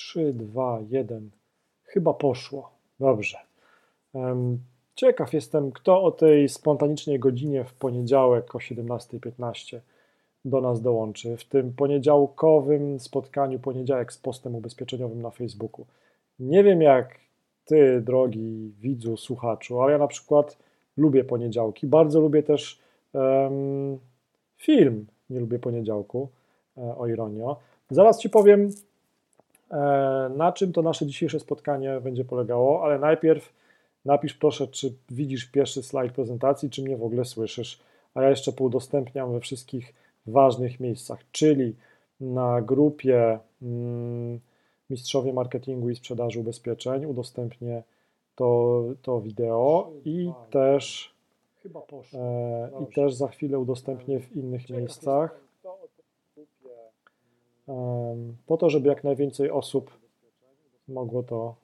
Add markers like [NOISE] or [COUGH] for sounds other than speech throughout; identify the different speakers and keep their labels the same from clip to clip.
Speaker 1: 3, 2, 1. Chyba poszło. Dobrze. Ciekaw jestem, kto o tej spontanicznej godzinie w poniedziałek o 17.15 do nas dołączy. W tym poniedziałkowym spotkaniu, poniedziałek z postem ubezpieczeniowym na Facebooku. Nie wiem jak ty, drogi widzu, słuchaczu, ale ja na przykład lubię poniedziałki. Bardzo lubię też um, film. Nie lubię poniedziałku, e, o ironio. Zaraz ci powiem, na czym to nasze dzisiejsze spotkanie będzie polegało, ale najpierw napisz proszę, czy widzisz pierwszy slajd prezentacji, czy mnie w ogóle słyszysz, a ja jeszcze poudostępniam we wszystkich ważnych miejscach, czyli na grupie mm, Mistrzowie Marketingu i Sprzedaży Ubezpieczeń. Udostępnię to, to wideo i też e, i też za chwilę udostępnię w innych miejscach po to, żeby jak najwięcej osób mogło to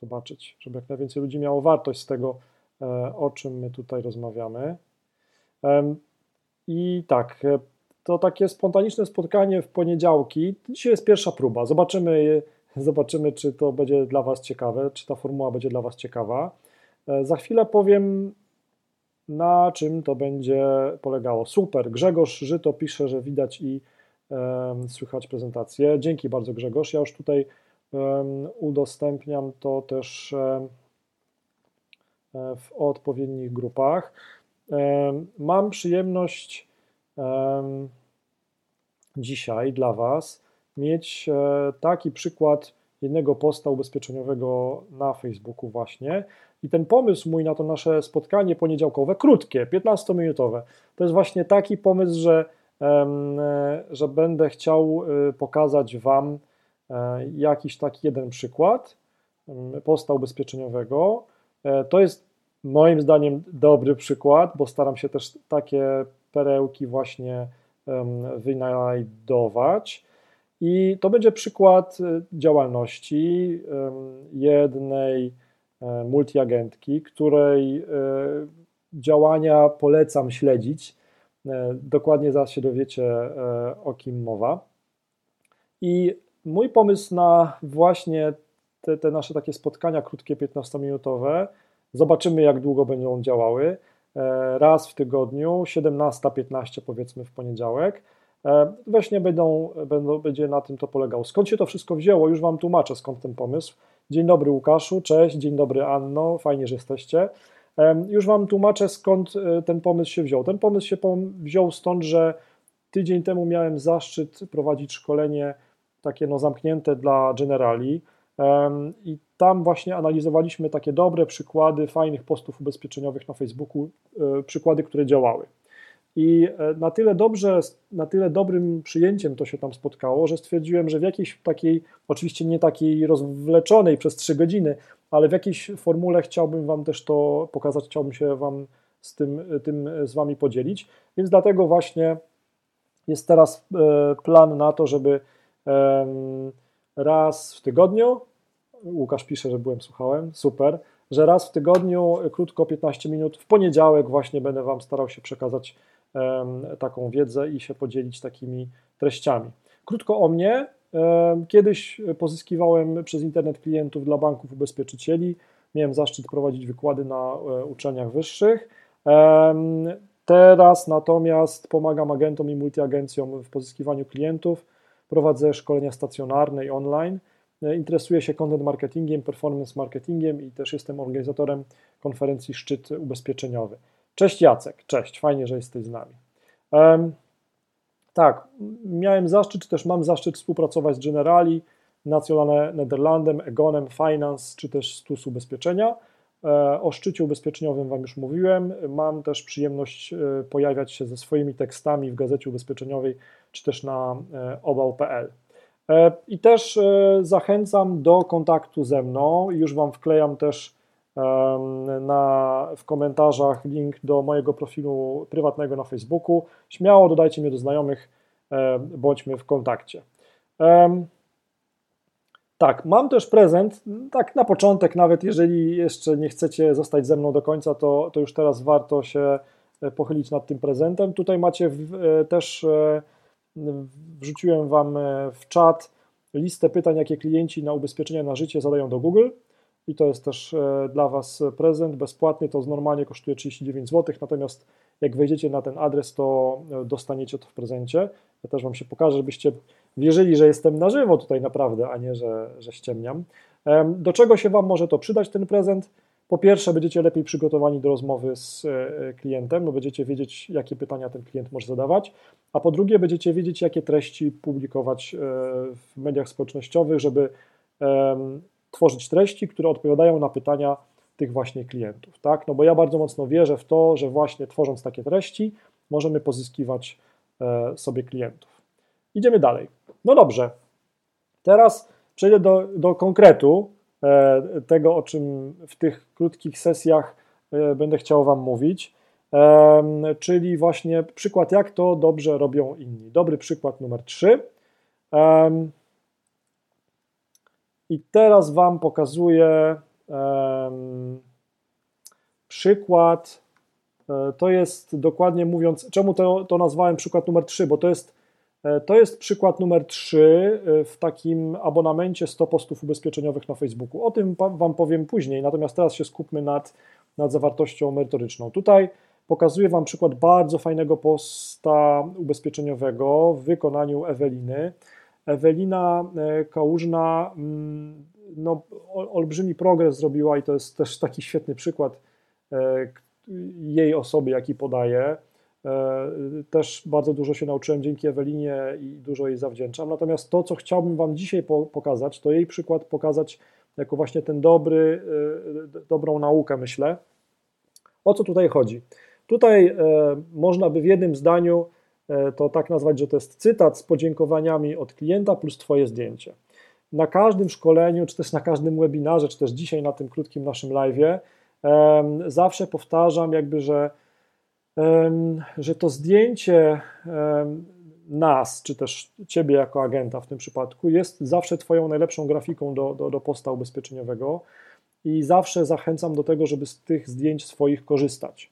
Speaker 1: zobaczyć, żeby jak najwięcej ludzi miało wartość z tego, e, o czym my tutaj rozmawiamy. I tak, e, to takie spontaniczne spotkanie w poniedziałki. Dzisiaj jest pierwsza próba. Zobaczymy, zobaczymy, czy to będzie dla Was ciekawe, czy ta formuła będzie dla Was ciekawa. E, za chwilę powiem, na czym to będzie polegało. Super. Grzegorz Żyto pisze, że widać i słychać prezentację. Dzięki bardzo, Grzegorz. Ja już tutaj udostępniam to też um, w odpowiednich grupach. Mam przyjemność dzisiaj dla Was mieć e, taki przykład jednego posta ubezpieczeniowego na Facebooku właśnie. I ten pomysł mój na to nasze spotkanie poniedziałkowe, krótkie, 15-minutowe, to jest właśnie taki pomysł, że, e, że będę chciał e, pokazać Wam jakiś taki jeden przykład posta ubezpieczeniowego. To jest moim zdaniem dobry przykład, bo staram się też takie perełki właśnie wynajdować. I to będzie przykład działalności jednej e, multiagentki, której e, działania polecam śledzić. E, dokładnie zaraz się dowiecie, o kim mowa. I mój pomysł na właśnie te, te nasze takie spotkania krótkie, 15-minutowe, zobaczymy jak długo będą działały E, raz w tygodniu, 17-15 powiedzmy w poniedziałek. E, właśnie będą, będą, będzie na tym to polegało. Skąd się to wszystko wzięło? Już Wam tłumaczę skąd ten pomysł. Dzień dobry Łukaszu, cześć, dzień dobry Anno, fajnie, że jesteście. E, już Wam tłumaczę skąd ten pomysł się wziął. Ten pomysł się wziął stąd, że tydzień temu miałem zaszczyt prowadzić szkolenie takie no zamknięte dla generali i tam właśnie analizowaliśmy takie dobre przykłady fajnych postów ubezpieczeniowych na Facebooku, e, przykłady, które działały. I e, na tyle dobrze, na tyle dobrym przyjęciem to się tam spotkało, że stwierdziłem, że w jakiejś takiej, oczywiście nie takiej rozwleczonej przez trzy godziny, ale w jakiejś formule chciałbym Wam też to pokazać, chciałbym się Wam z tym, tym z Wami podzielić. Więc dlatego właśnie jest teraz e, plan na to, żeby raz w tygodniu Łukasz pisze, że byłem, słuchałem, super, że raz w tygodniu, krótko 15 minut, w poniedziałek właśnie będę Wam starał się przekazać taką wiedzę i się podzielić takimi treściami. Krótko o mnie. Kiedyś pozyskiwałem przez internet klientów dla banków ubezpieczycieli. Miałem zaszczyt prowadzić wykłady na um, uczelniach wyższych. Teraz natomiast pomagam agentom i multiagencjom w pozyskiwaniu klientów. Prowadzę szkolenia stacjonarne i online. E, interesuję się content marketingiem, performance marketingiem i też jestem organizatorem konferencji Szczyt Ubezpieczeniowy. Cześć Jacek, cześć, fajnie, że jesteś z nami. Um, tak, miałem zaszczyt, czy też mam zaszczyt współpracować z Generali, Nationale Nederlandem, Egonem, Finance, czy też Stus Ubezpieczenia. E, o szczycie ubezpieczeniowym Wam już mówiłem. Mam też przyjemność e, pojawiać się ze swoimi tekstami w gazecie ubezpieczeniowej, czy też na obał.pl. E, I też zachęcam do kontaktu ze mną. Już Wam wklejam też na, w komentarzach link do mojego profilu prywatnego na Facebooku. Śmiało dodajcie mnie do znajomych, e, bądźmy w kontakcie. Tak, mam też prezent. Tak, na początek, nawet jeżeli jeszcze nie chcecie zostać ze mną do końca, to, to już teraz warto się pochylić nad tym prezentem. Tutaj macie w, też wrzuciłem Wam e, w czat listę pytań, jakie klienci na ubezpieczenia na życie zadają do Google. I to jest też dla Was prezent bezpłatny. To normalnie kosztuje 39 zł, natomiast jak wejdziecie na ten adres, to dostaniecie to w prezencie. Ja też Wam się pokażę, żebyście wierzyli, że jestem na żywo tutaj naprawdę, a nie, że, że ściemniam. Do czego się Wam może to przydać, ten prezent? Po pierwsze, będziecie lepiej przygotowani do rozmowy z e, klientem, bo będziecie wiedzieć, jakie pytania ten klient może zadawać, a po drugie, będziecie wiedzieć, jakie treści publikować e, w mediach społecznościowych, żeby tworzyć treści, które odpowiadają na pytania tych właśnie klientów. Tak? No bo ja bardzo mocno wierzę w to, że właśnie tworząc takie treści, możemy pozyskiwać e, sobie klientów. Idziemy dalej. No dobrze, teraz przejdę do, do konkretu e, tego, o czym w tych krótkich sesjach e, będę chciał Wam mówić, czyli właśnie przykład, jak to dobrze robią inni. Dobry przykład numer 3. I teraz Wam pokazuję przykład. E, to jest dokładnie mówiąc, czemu to, to nazwałem przykład numer 3, bo to jest E, to jest przykład numer 3 e, w takim abonamencie 100 postów ubezpieczeniowych na Facebooku. O tym Wam powiem później, natomiast teraz się skupmy nad, nad zawartością merytoryczną. Tutaj pokazuję Wam przykład bardzo fajnego posta ubezpieczeniowego w wykonaniu Eweliny. Ewelina e, Kałużna mm, no, olbrzymi progres zrobiła i to jest też taki świetny przykład jej osoby, jaki podaje. E, też bardzo dużo się nauczyłem dzięki Ewelinie i dużo jej zawdzięczam. Natomiast to, co chciałbym Wam dzisiaj pokazać, to jej przykład pokazać jako właśnie ten dobry, e, dobrą naukę, myślę. O co tutaj chodzi? Tutaj e, można by w jednym zdaniu to tak nazwać, że to jest cytat z podziękowaniami od klienta plus Twoje zdjęcie. Na każdym szkoleniu, czy też na każdym webinarze, czy też dzisiaj na tym krótkim naszym live'ie, zawsze powtarzam jakby, że że to zdjęcie nas, czy też ciebie jako agenta w tym przypadku, jest zawsze Twoją najlepszą grafiką do, do, do posta ubezpieczeniowego i zawsze zachęcam do tego, żeby z tych zdjęć swoich korzystać.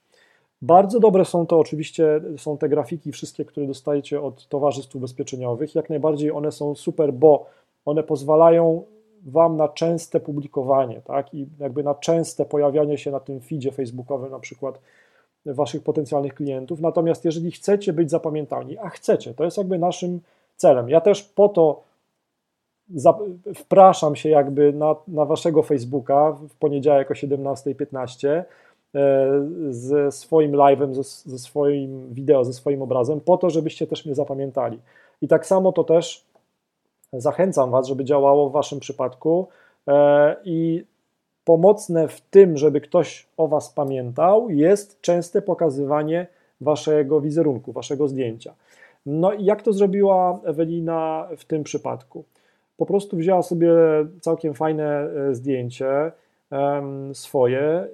Speaker 1: Bardzo dobre są to oczywiście, są te grafiki wszystkie, które dostajecie od towarzystw ubezpieczeniowych. Jak najbardziej one są super, bo one pozwalają Wam na częste publikowanie, tak? I jakby na częste pojawianie się na tym feedzie facebookowym na przykład waszych potencjalnych klientów. Natomiast jeżeli chcecie być zapamiętani, a chcecie, to jest jakby naszym celem. Ja też po to wpraszam się jakby na, na waszego Facebooka w poniedziałek o 17.15 e, ze swoim live'em, ze, ze swoim wideo, ze swoim obrazem, po to, żebyście też mnie zapamiętali. I tak samo to też zachęcam was, żeby działało w waszym przypadku e, i pomocne w tym, żeby ktoś o Was pamiętał, jest częste pokazywanie Waszego wizerunku, Waszego zdjęcia. No i jak to zrobiła Ewelina w tym przypadku? Po prostu wzięła sobie całkiem fajne e, zdjęcie swoje e,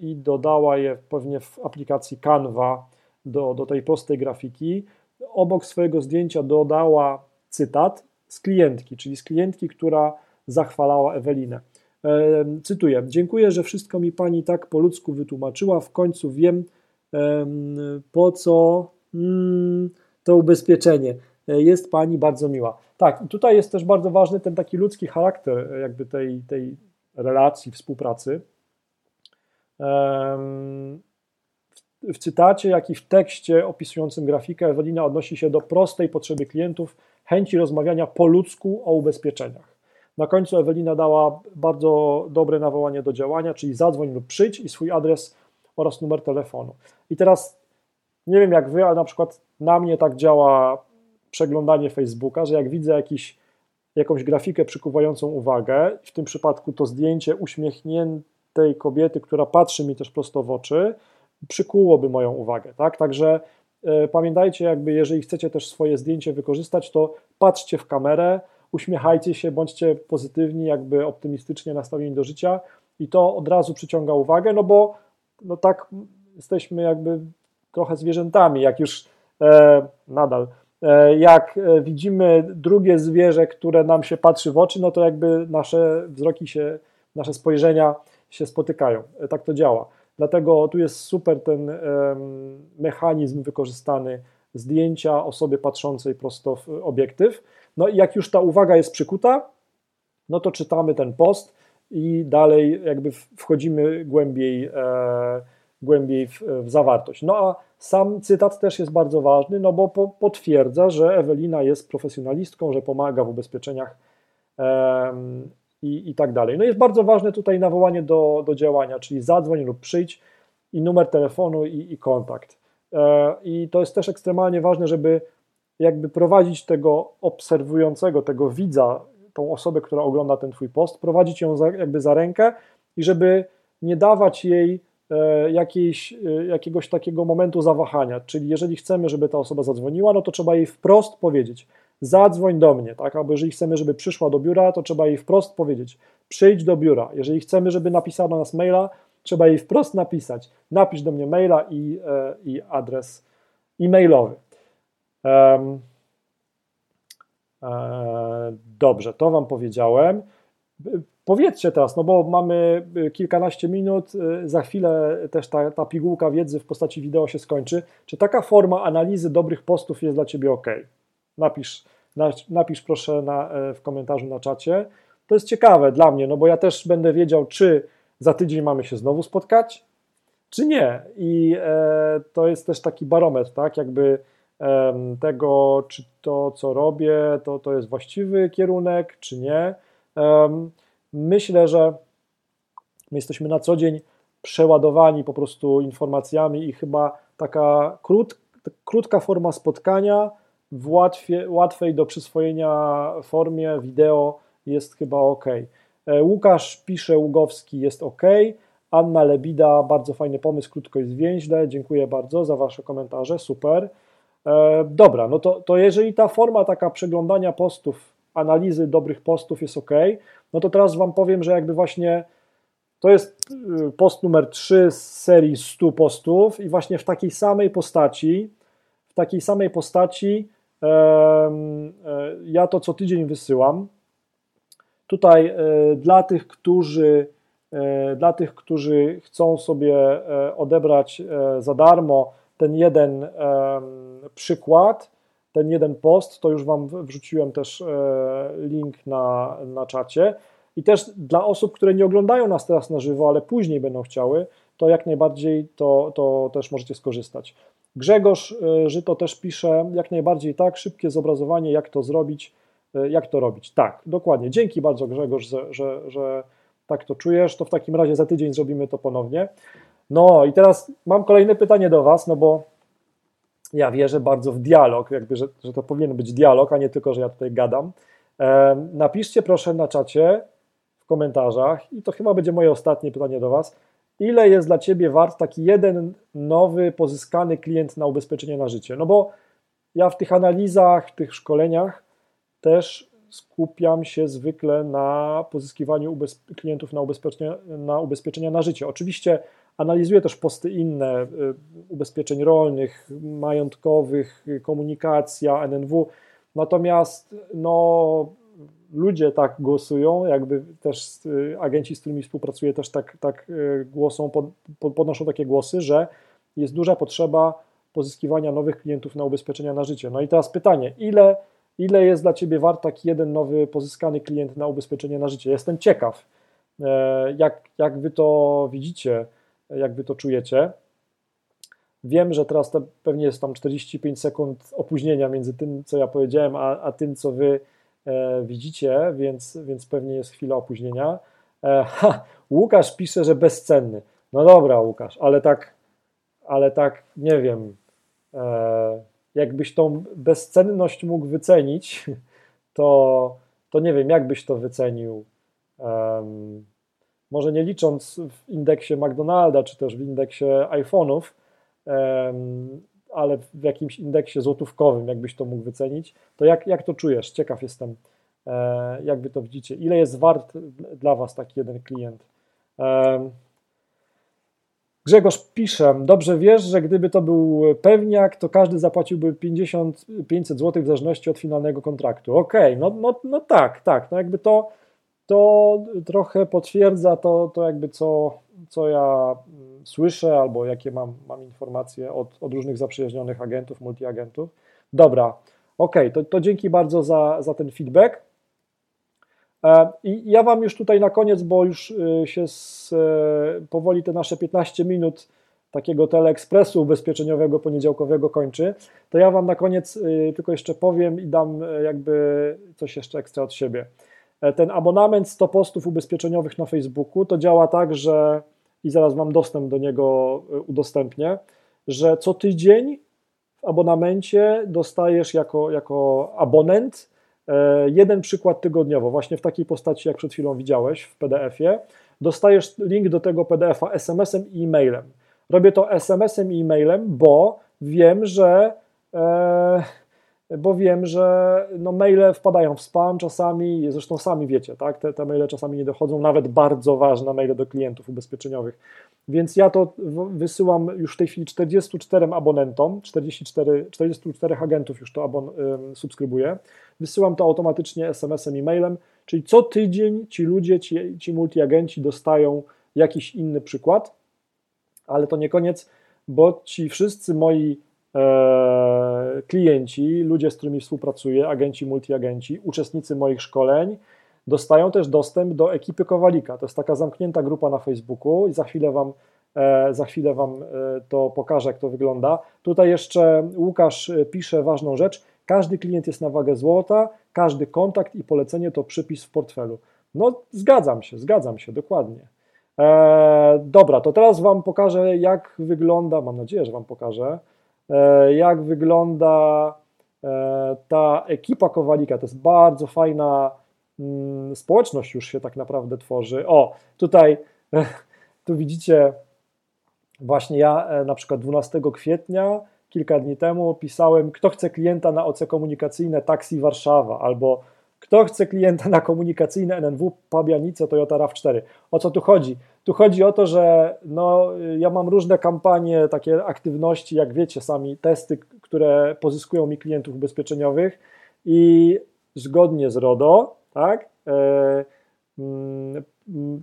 Speaker 1: i dodała je pewnie w aplikacji Canva do, do tej prostej grafiki. Obok swojego zdjęcia dodała cytat z klientki, czyli z klientki, która zachwalała Ewelinę. Cytuję: Dziękuję, że wszystko mi pani tak po ludzku wytłumaczyła. W końcu wiem, po co mm, to ubezpieczenie. Jest pani bardzo miła. Tak, tutaj jest też bardzo ważny ten taki ludzki charakter, jakby tej, tej relacji, współpracy. W cytacie, jak i w tekście opisującym grafikę, Ewelina odnosi się do prostej potrzeby klientów, chęci rozmawiania po ludzku o ubezpieczeniach. Na końcu Ewelina dała bardzo dobre nawołanie do działania, czyli zadzwoń lub przyjdź i swój adres oraz numer telefonu. I teraz nie wiem jak wy, ale na przykład na mnie tak działa przeglądanie Facebooka, że jak widzę jakiś, jakąś grafikę przykuwającą uwagę, w tym przypadku to zdjęcie uśmiechniętej kobiety, która patrzy mi też prosto w oczy, przykułoby moją uwagę. Tak? Także e, pamiętajcie, jakby jeżeli chcecie też swoje zdjęcie wykorzystać, to patrzcie w kamerę, uśmiechajcie się, bądźcie pozytywni, jakby optymistycznie nastawieni do życia i to od razu przyciąga uwagę, no bo no tak jesteśmy jakby trochę zwierzętami, jak już e, nadal, jak widzimy drugie zwierzę, które nam się patrzy w oczy, no to jakby nasze wzroki się, nasze spojrzenia się spotykają. E, tak to działa. Dlatego tu jest super ten e, mechanizm wykorzystany zdjęcia osoby patrzącej prosto w obiektyw. No i jak już ta uwaga jest przykuta, no to czytamy ten post i dalej jakby wchodzimy głębiej, e, głębiej w, w, zawartość. No a sam cytat też jest bardzo ważny, no bo po, potwierdza, że Ewelina jest profesjonalistką, że pomaga w ubezpieczeniach i, i tak dalej. No jest bardzo ważne tutaj nawołanie do, do działania, czyli zadzwoń lub przyjdź i numer telefonu i, i kontakt. E, I to jest też ekstremalnie ważne, żeby jakby prowadzić tego obserwującego, tego widza, tą osobę, która ogląda ten Twój post, prowadzić ją za, jakby za rękę i żeby nie dawać jej jakiejś, e, jakiegoś takiego momentu zawahania. Czyli jeżeli chcemy, żeby ta osoba zadzwoniła, no to trzeba jej wprost powiedzieć: zadzwoń do mnie, tak? Albo jeżeli chcemy, żeby przyszła do biura, to trzeba jej wprost powiedzieć: przyjdź do biura. Jeżeli chcemy, żeby napisała do nas maila, trzeba jej wprost napisać: napisz do mnie maila i, e, i adres e-mailowy. Um, Dobrze, to Wam powiedziałem. Powiedzcie teraz, no bo mamy kilkanaście minut, za chwilę też ta, ta pigułka wiedzy w postaci wideo się skończy. Czy taka forma analizy dobrych postów jest dla Ciebie ok? Napisz, napisz proszę na, w komentarzu na czacie. To jest ciekawe dla mnie, no bo ja też będę wiedział, czy za tydzień mamy się znowu spotkać, czy nie. I e, to jest też taki barometr, tak? Jakby tego, czy to, co robię, to, to jest właściwy kierunek, czy nie. Myślę, że my jesteśmy na co dzień przeładowani po prostu informacjami i chyba taka krót, krótka forma spotkania w łatwie, łatwej do przyswojenia formie wideo jest chyba ok. E, Łukasz pisze, Ługowski jest ok. Anna Lebida, bardzo fajny pomysł, krótko i zwięźle. Dziękuję bardzo za Wasze komentarze, super. E, dobra, no to, to jeżeli ta forma taka przeglądania postów, analizy dobrych postów jest ok, no to teraz Wam powiem, że jakby właśnie to jest y, post numer 3 z serii 100 postów i właśnie w takiej samej postaci, w takiej samej postaci e, ja to co tydzień wysyłam. Tutaj e, dla tych, którzy dla tych, którzy chcą sobie odebrać za darmo ten jeden przykład, ten jeden post, to już Wam wrzuciłem też e, link na, na czacie. I też dla osób, które nie oglądają nas teraz na żywo, ale później będą chciały, to jak najbardziej to, to też możecie skorzystać. Grzegorz e, Żyto też pisze, jak najbardziej tak, szybkie zobrazowanie, jak to zrobić, e, jak to robić. Tak, dokładnie. Dzięki bardzo Grzegorz, że, że, że tak to czujesz. To w takim razie za tydzień zrobimy to ponownie. No i teraz mam kolejne pytanie do Was, no bo ja wierzę bardzo w dialog, jakby, że, że to powinien być dialog, a nie tylko, że ja tutaj gadam. Napiszcie proszę na czacie, w komentarzach, i to chyba będzie moje ostatnie pytanie do Was. Ile jest dla Ciebie wart taki jeden nowy, pozyskany klient na ubezpieczenie na życie? No bo ja w tych analizach, w tych szkoleniach też skupiam się zwykle na pozyskiwaniu klientów na ubezpieczenia, na ubezpieczenia na życie. Oczywiście Analizuje też posty inne y, ubezpieczeń rolnych, majątkowych, komunikacja, NNW. Natomiast no, ludzie tak głosują, jakby też y, agenci, z którymi współpracuję, też tak, tak y, głosą, podnoszą takie głosy, że jest duża potrzeba pozyskiwania nowych klientów na ubezpieczenia na życie. No i teraz pytanie, ile, ile jest dla Ciebie wart taki jeden nowy pozyskany klient na ubezpieczenie na życie? Jestem ciekaw, e, jak, jak Wy to widzicie jak wy to czujecie. Wiem, że teraz pewnie jest tam 45 sekund opóźnienia między tym, co ja powiedziałem, a, a tym, co wy e, widzicie, więc, więc pewnie jest chwila opóźnienia. E, ha, Łukasz pisze, że bezcenny. No dobra, Łukasz, ale tak, ale tak, nie wiem, e, jakbyś tą bezcenność mógł wycenić, [LAUGHS] to, to nie wiem, jakbyś to wycenił. Może nie licząc w indeksie McDonalda, czy też w indeksie iPhone'ów, ale w jakimś indeksie złotówkowym, jakbyś to mógł wycenić, to jak, jak to czujesz? Ciekaw jestem, e, jak wy to widzicie. Ile jest wart dla was taki jeden klient? Grzegorz pisze, dobrze wiesz, że gdyby to był pewniak, to każdy zapłaciłby 50-500 zł w zależności od finalnego kontraktu. Okej, okay, no, no, no tak, tak, no jakby to to trochę potwierdza to, to jakby co, co ja mm, słyszę albo jakie mam, mam informacje od, od różnych zaprzyjaźnionych agentów, multiagentów. Dobra, Ok, to, to dzięki bardzo za, za ten feedback. I ja Wam już tutaj na koniec, bo już się z, powoli te nasze 15 minut takiego teleekspresu ubezpieczeniowego poniedziałkowego kończy, to ja Wam na koniec y, tylko jeszcze powiem i dam y, jakby coś jeszcze ekstra od siebie. E, ten abonament 100 postów ubezpieczeniowych na Facebooku to działa tak, że i zaraz Wam dostęp do niego y, udostępnię, że co tydzień w abonamencie dostajesz jako, jako abonent e, jeden przykład tygodniowo, właśnie w takiej postaci, jak przed chwilą widziałeś w PDF-ie. Dostajesz link do tego PDF-a SMS-em i e-mailem. Robię to SMS-em i e-mailem, bo wiem, że e, bo wiem, że no maile wpadają w spam czasami, zresztą sami wiecie, tak? Te, te maile czasami nie dochodzą, nawet bardzo ważne maile do klientów ubezpieczeniowych. Więc ja to wysyłam już w tej chwili 44 abonentom, 44, 44 agentów już to abon, y, subskrybuję. Wysyłam to automatycznie SMS-em i mailem, czyli co tydzień ci ludzie, ci, ci multiagenci dostają jakiś inny przykład ale to nie koniec, bo ci wszyscy moi klienci, ludzie, z którymi współpracuję, agenci, multiagenci, uczestnicy moich szkoleń, dostają też dostęp do ekipy Kowalika. To jest taka zamknięta grupa na Facebooku i za chwilę Wam, e, za chwilę wam e, to pokażę, jak to wygląda. Tutaj jeszcze Łukasz e, pisze ważną rzecz. Każdy klient jest na wagę złota, każdy kontakt i polecenie to przypis w portfelu. No, zgadzam się, zgadzam się, dokładnie. E, dobra, to teraz Wam pokażę, jak wygląda, mam nadzieję, że Wam pokażę, e, jak wygląda e, ta ekipa Kowalika. To jest bardzo fajna mm, społeczność, już się tak naprawdę tworzy. O, tutaj, tu widzicie, właśnie ja e, na przykład 12 kwietnia, kilka dni temu, pisałem, kto chce klienta na OC komunikacyjne Taxi Warszawa, albo kto chce klienta na komunikacyjne NNW Pabianice Toyota RAV4? O co tu chodzi? Tu chodzi o to, że no, ja mam różne kampanie, takie aktywności, jak wiecie sami, testy, które pozyskują mi klientów ubezpieczeniowych i zgodnie z RODO, tak, e, mm,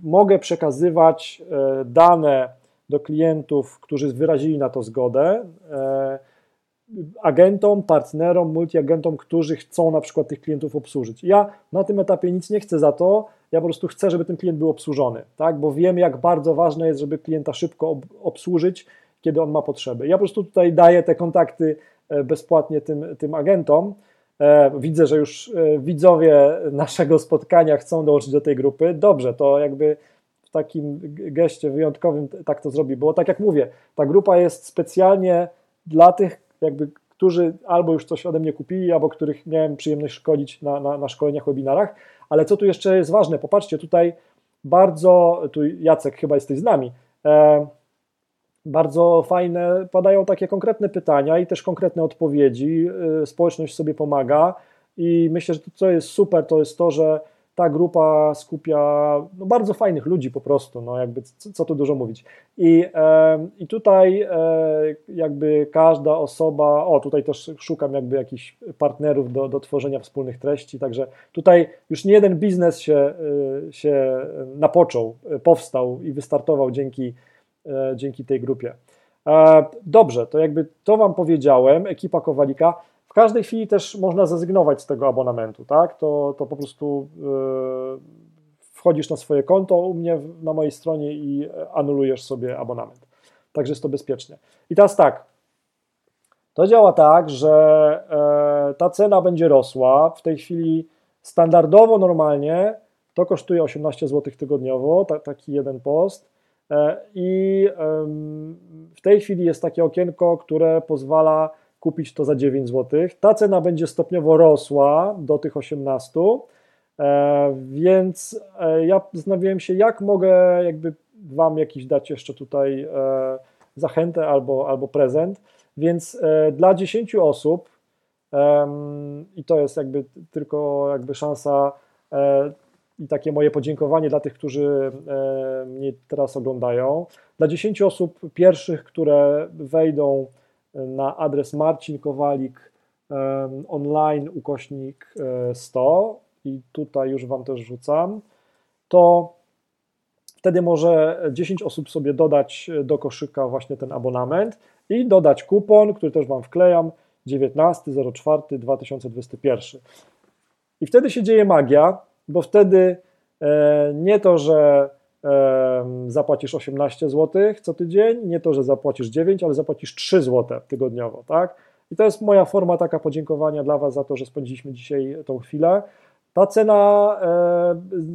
Speaker 1: mogę przekazywać e, dane do klientów, którzy wyrazili na to zgodę. E, agentom, partnerom, multiagentom, którzy chcą na przykład tych klientów obsłużyć. Ja na tym etapie nic nie chcę za to, ja po prostu chcę, żeby ten klient był obsłużony, tak? bo wiem, jak bardzo ważne jest, żeby klienta szybko obsłużyć, kiedy on ma potrzeby. Ja po prostu tutaj daję te kontakty e, bezpłatnie tym, tym agentom. E, widzę, że już e, widzowie naszego spotkania chcą dołączyć do tej grupy. Dobrze, to jakby w takim geście wyjątkowym tak to zrobi, bo tak jak mówię, ta grupa jest specjalnie dla tych, jakby, którzy albo już coś ode mnie kupili, albo których miałem przyjemność szkolić na, na, na szkoleniach, webinarach. Ale co tu jeszcze jest ważne? Popatrzcie, tutaj bardzo, tu Jacek chyba jesteś z nami, e, bardzo fajne, padają takie konkretne pytania i też konkretne odpowiedzi. E, społeczność sobie pomaga i myślę, że to, co jest super, to jest to, że ta grupa skupia no, bardzo fajnych ludzi po prostu, no jakby co, co tu dużo mówić. I, e, i tutaj e, jakby każda osoba, o tutaj też szukam jakby jakichś partnerów do, do tworzenia wspólnych treści, także tutaj już nie jeden biznes się, e, się napoczął, powstał i wystartował dzięki, e, dzięki tej grupie. E, dobrze, to jakby to Wam powiedziałem, ekipa Kowalika. W każdej chwili też można zrezygnować z tego abonamentu, tak? To, to po prostu yy, wchodzisz na swoje konto u mnie na mojej stronie i anulujesz sobie abonament. Także jest to bezpiecznie. I teraz tak, to działa tak, że e, ta cena będzie rosła. W tej chwili standardowo, normalnie to kosztuje 18 zł tygodniowo, ta, taki jeden post. E, I w tej chwili jest takie okienko, które pozwala kupić to za 9 zł. Ta cena będzie stopniowo rosła do tych 18, e, więc e, ja zastanawiałem się, jak mogę jakby Wam jakiś dać jeszcze tutaj e, zachętę albo, albo prezent. Więc dla 10 osób, i to jest jakby tylko jakby szansa i takie moje podziękowanie dla tych, którzy mnie teraz oglądają. Dla 10 osób pierwszych, które wejdą na adres Marcin Kowalik online ukośnik 100 e, i tutaj już Wam też rzucam, to wtedy może 10 osób sobie dodać do koszyka właśnie ten abonament i dodać kupon, który też Wam wklejam 19.04.2021. I wtedy się dzieje magia, bo wtedy e, nie to, że e, zapłacisz 18 zł co tydzień, nie to, że zapłacisz 9, ale zapłacisz 3 zł tygodniowo, tak? I to jest moja forma taka podziękowania dla Was za to, że spędziliśmy dzisiaj tą chwilę. Ta cena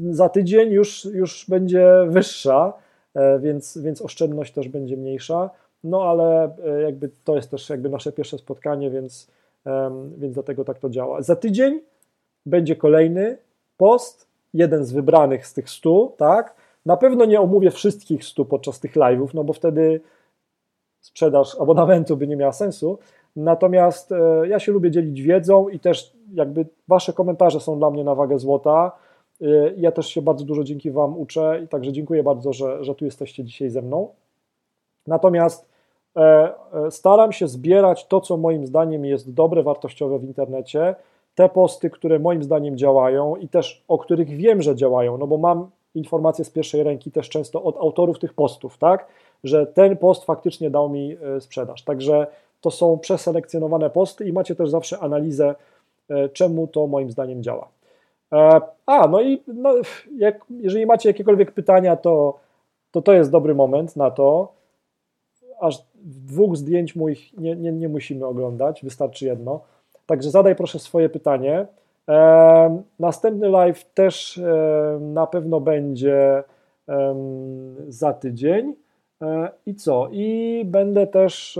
Speaker 1: za tydzień już, już będzie wyższa, e, więc, więc oszczędność też będzie mniejsza. No ale e, jakby to jest też jakby nasze pierwsze spotkanie, więc, więc dlatego tak to działa. Za tydzień będzie kolejny post, jeden z wybranych z tych stu, tak? Na pewno nie omówię wszystkich stu podczas tych live'ów, no bo wtedy sprzedaż abonamentu by nie miała sensu. Natomiast e, ja się lubię dzielić wiedzą i też jakby wasze komentarze są dla mnie na wagę złota. E, ja też się bardzo dużo dzięki wam uczę i także dziękuję bardzo, że, że tu jesteście dzisiaj ze mną. Natomiast e, staram się zbierać to, co moim zdaniem jest dobre, wartościowe w internecie, te posty, które moim zdaniem działają i też o których wiem, że działają, no bo mam informacje z pierwszej ręki też często od autorów tych postów, tak, że ten post faktycznie dał mi sprzedaż. Także to są przeselekcjonowane posty i macie też zawsze analizę, e, czemu to moim zdaniem działa. E, a, no i no, jak, jeżeli macie jakiekolwiek pytania, to, to to jest dobry moment na to. Aż dwóch zdjęć moich nie, nie, nie musimy oglądać, wystarczy jedno. Także zadaj proszę swoje pytanie. Następny live też na pewno będzie za tydzień. E, I co? I będę też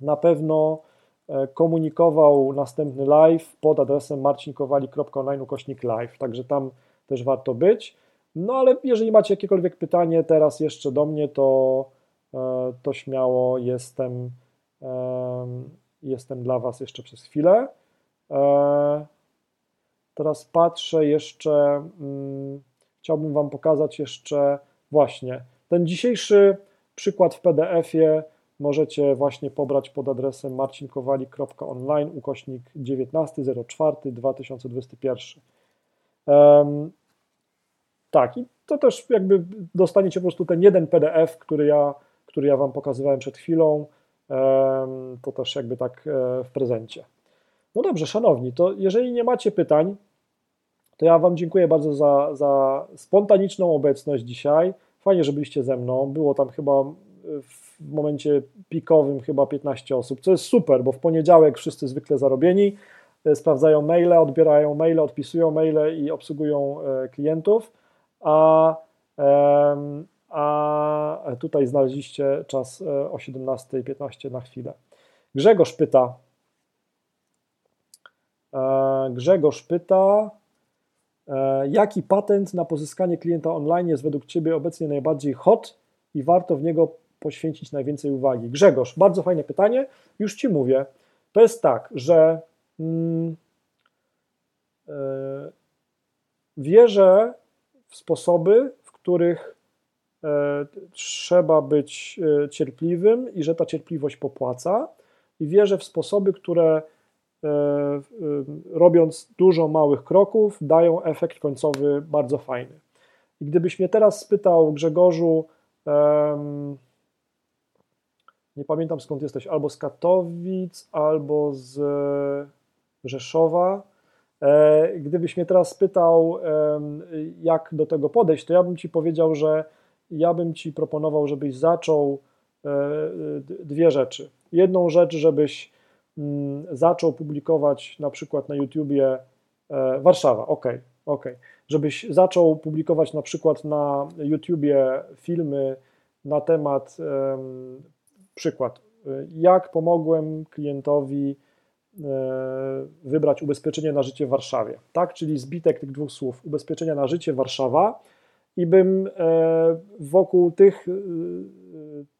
Speaker 1: na pewno e, komunikował następny live pod adresem marcinkowali.online ukośnik live, także tam też warto być. No ale jeżeli macie jakiekolwiek pytanie teraz jeszcze do mnie, to, e, to śmiało jestem, jestem dla Was jeszcze przez chwilę. E, teraz patrzę jeszcze, mm, chciałbym Wam pokazać jeszcze właśnie ten dzisiejszy przykład w PDF-ie możecie właśnie pobrać pod adresem marcinkowali.online ukośnik 19.04.2021. Um, tak, i to też jakby dostaniecie po prostu ten jeden PDF, który ja, który ja Wam pokazywałem przed chwilą, to też jakby tak e, w prezencie. No dobrze, szanowni, to jeżeli nie macie pytań, to ja Wam dziękuję bardzo za, za spontaniczną obecność dzisiaj. Fajnie, że byliście ze mną. Było tam chyba w momencie pikowym chyba 15 osób, co jest super, bo w poniedziałek wszyscy zwykle zarobieni, e, sprawdzają maile, odbierają maile, odpisują maile i obsługują e, klientów, a, a tutaj znaleźliście czas e, o 17.15 na chwilę. Grzegorz pyta, Grzegorz pyta, jaki patent na pozyskanie klienta online jest według Ciebie obecnie najbardziej hot i warto w niego poświęcić najwięcej uwagi? Grzegorz, bardzo fajne pytanie. Już Ci mówię. To jest tak, że mm, yy, wierzę w sposoby, w których trzeba być cierpliwym i że ta cierpliwość popłaca. I wierzę w sposoby, które robiąc dużo małych kroków, dają efekt końcowy bardzo fajny. I gdybyś mnie teraz spytał, Grzegorzu, nie pamiętam skąd jesteś, albo z Katowic, albo z Rzeszowa. E, gdybyś mnie teraz pytał, jak do tego podejść, to ja bym ci powiedział, że ja bym ci proponował, żebyś zaczął e, dwie rzeczy. Jedną rzecz, żebyś zaczął publikować na przykład na YouTubie e, Warszawa, ok, ok, żebyś zaczął publikować na przykład na YouTubie filmy na temat Przykład. Jak pomogłem klientowi e, wybrać ubezpieczenie na życie w Warszawie, tak? Czyli zbitek tych dwóch słów, ubezpieczenia na życie Warszawa i bym e, wokół tych e,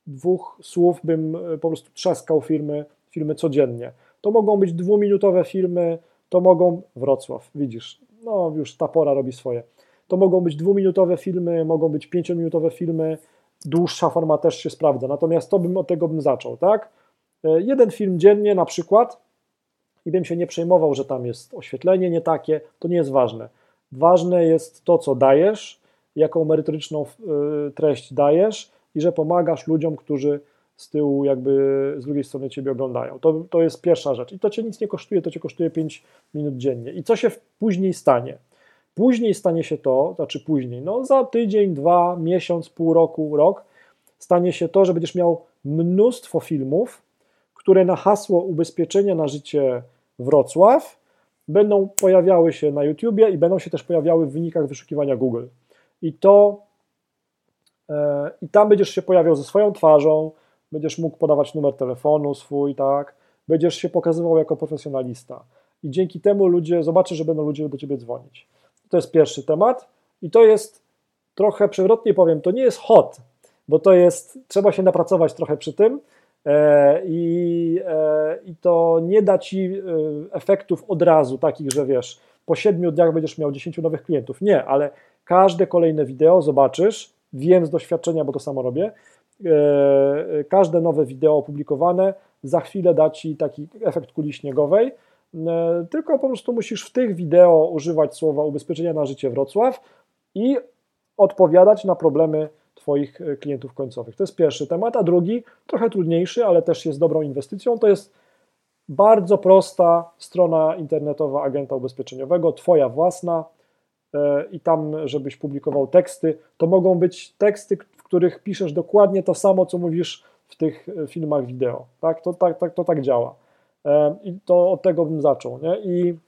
Speaker 1: dwóch słów bym po prostu trzaskał filmy, filmy codziennie. To mogą być dwuminutowe filmy, to mogą Wrocław, widzisz, no już ta pora robi swoje. To mogą być dwuminutowe filmy, mogą być pięciominutowe filmy, dłuższa forma też się sprawdza. Natomiast to bym od tego bym zaczął, tak? E, jeden film dziennie na przykład i bym się nie przejmował, że tam jest oświetlenie nie takie, to nie jest ważne. Ważne jest to, co dajesz, jaką merytoryczną e, treść dajesz i że pomagasz ludziom, którzy z tyłu jakby z drugiej strony Ciebie oglądają. To, to jest pierwsza rzecz. I to Cię nic nie kosztuje, to Cię kosztuje 5 minut dziennie. I co się później stanie? Później stanie się to, znaczy później, no za tydzień, dwa, miesiąc, pół roku, rok, stanie się to, że będziesz miał mnóstwo filmów, które na hasło ubezpieczenia na życie Wrocław będą pojawiały się na YouTubie i będą się też pojawiały w wynikach wyszukiwania Google. I to e, i tam będziesz się pojawiał ze swoją twarzą, będziesz mógł podawać numer telefonu swój, tak, będziesz się pokazywał jako profesjonalista. I dzięki temu ludzie, zobaczysz, że będą ludzie do ciebie dzwonić. To jest pierwszy temat i to jest trochę przewrotnie powiem, to nie jest hot, bo to jest, trzeba się napracować trochę przy tym e, i, e, i to nie da ci e, efektów od razu, takich, że wiesz, po siedmiu dniach będziesz miał 10 nowych klientów. Nie, ale każde kolejne wideo zobaczysz, wiem z doświadczenia, bo to samo robię, każde nowe wideo opublikowane za chwilę da ci taki efekt kuli śniegowej, tylko po prostu musisz w tych wideo używać słowa ubezpieczenia na życie Wrocław i odpowiadać na problemy Twoich e, klientów końcowych. To jest pierwszy temat, a drugi, trochę trudniejszy, ale też jest dobrą inwestycją, to jest bardzo prosta strona internetowa agenta ubezpieczeniowego, Twoja własna e, i tam, żebyś publikował teksty, to mogą być teksty, których piszesz dokładnie to samo, co mówisz w tych e, filmach wideo. Tak? To, tak, tak, to tak działa. I to od tego bym zaczął. Nie? I,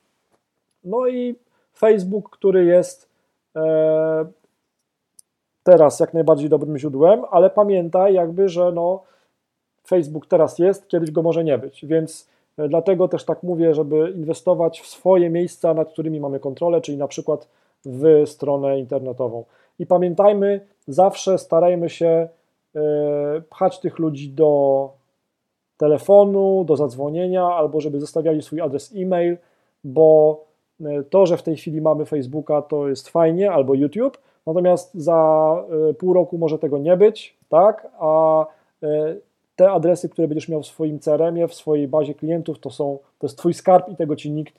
Speaker 1: no i Facebook, który jest teraz jak najbardziej dobrym źródłem, ale pamiętaj jakby, że no Facebook teraz jest, kiedyś go może nie być, więc e, dlatego też tak mówię, żeby inwestować w swoje miejsca, nad którymi mamy kontrolę, czyli na przykład w stronę internetową. I pamiętajmy, zawsze starajmy się e, pchać tych ludzi do telefonu, do zadzwonienia, albo żeby zostawiali swój adres e-mail, bo e, to, że w tej chwili mamy Facebooka, to jest fajnie, albo YouTube, Natomiast za e, pół roku może tego nie być, tak? A te adresy, które będziesz miał w swoim CRM-ie, w swojej bazie klientów, to są, to jest Twój skarb i tego Ci nikt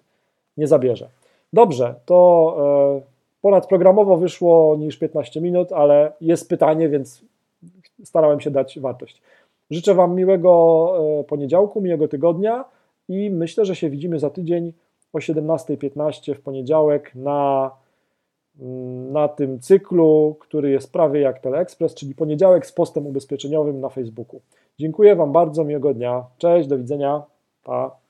Speaker 1: nie zabierze. Dobrze, to e, ponad programowo wyszło niż 15 minut, ale jest pytanie, więc starałem się dać wartość. Życzę Wam miłego poniedziałku, miłego tygodnia i myślę, że się widzimy za tydzień o 17.15 w poniedziałek na na tym cyklu, który jest prawie jak Teleexpress, czyli poniedziałek z postem ubezpieczeniowym na Facebooku. Dziękuję Wam bardzo, miłego dnia. Cześć, do widzenia. Pa.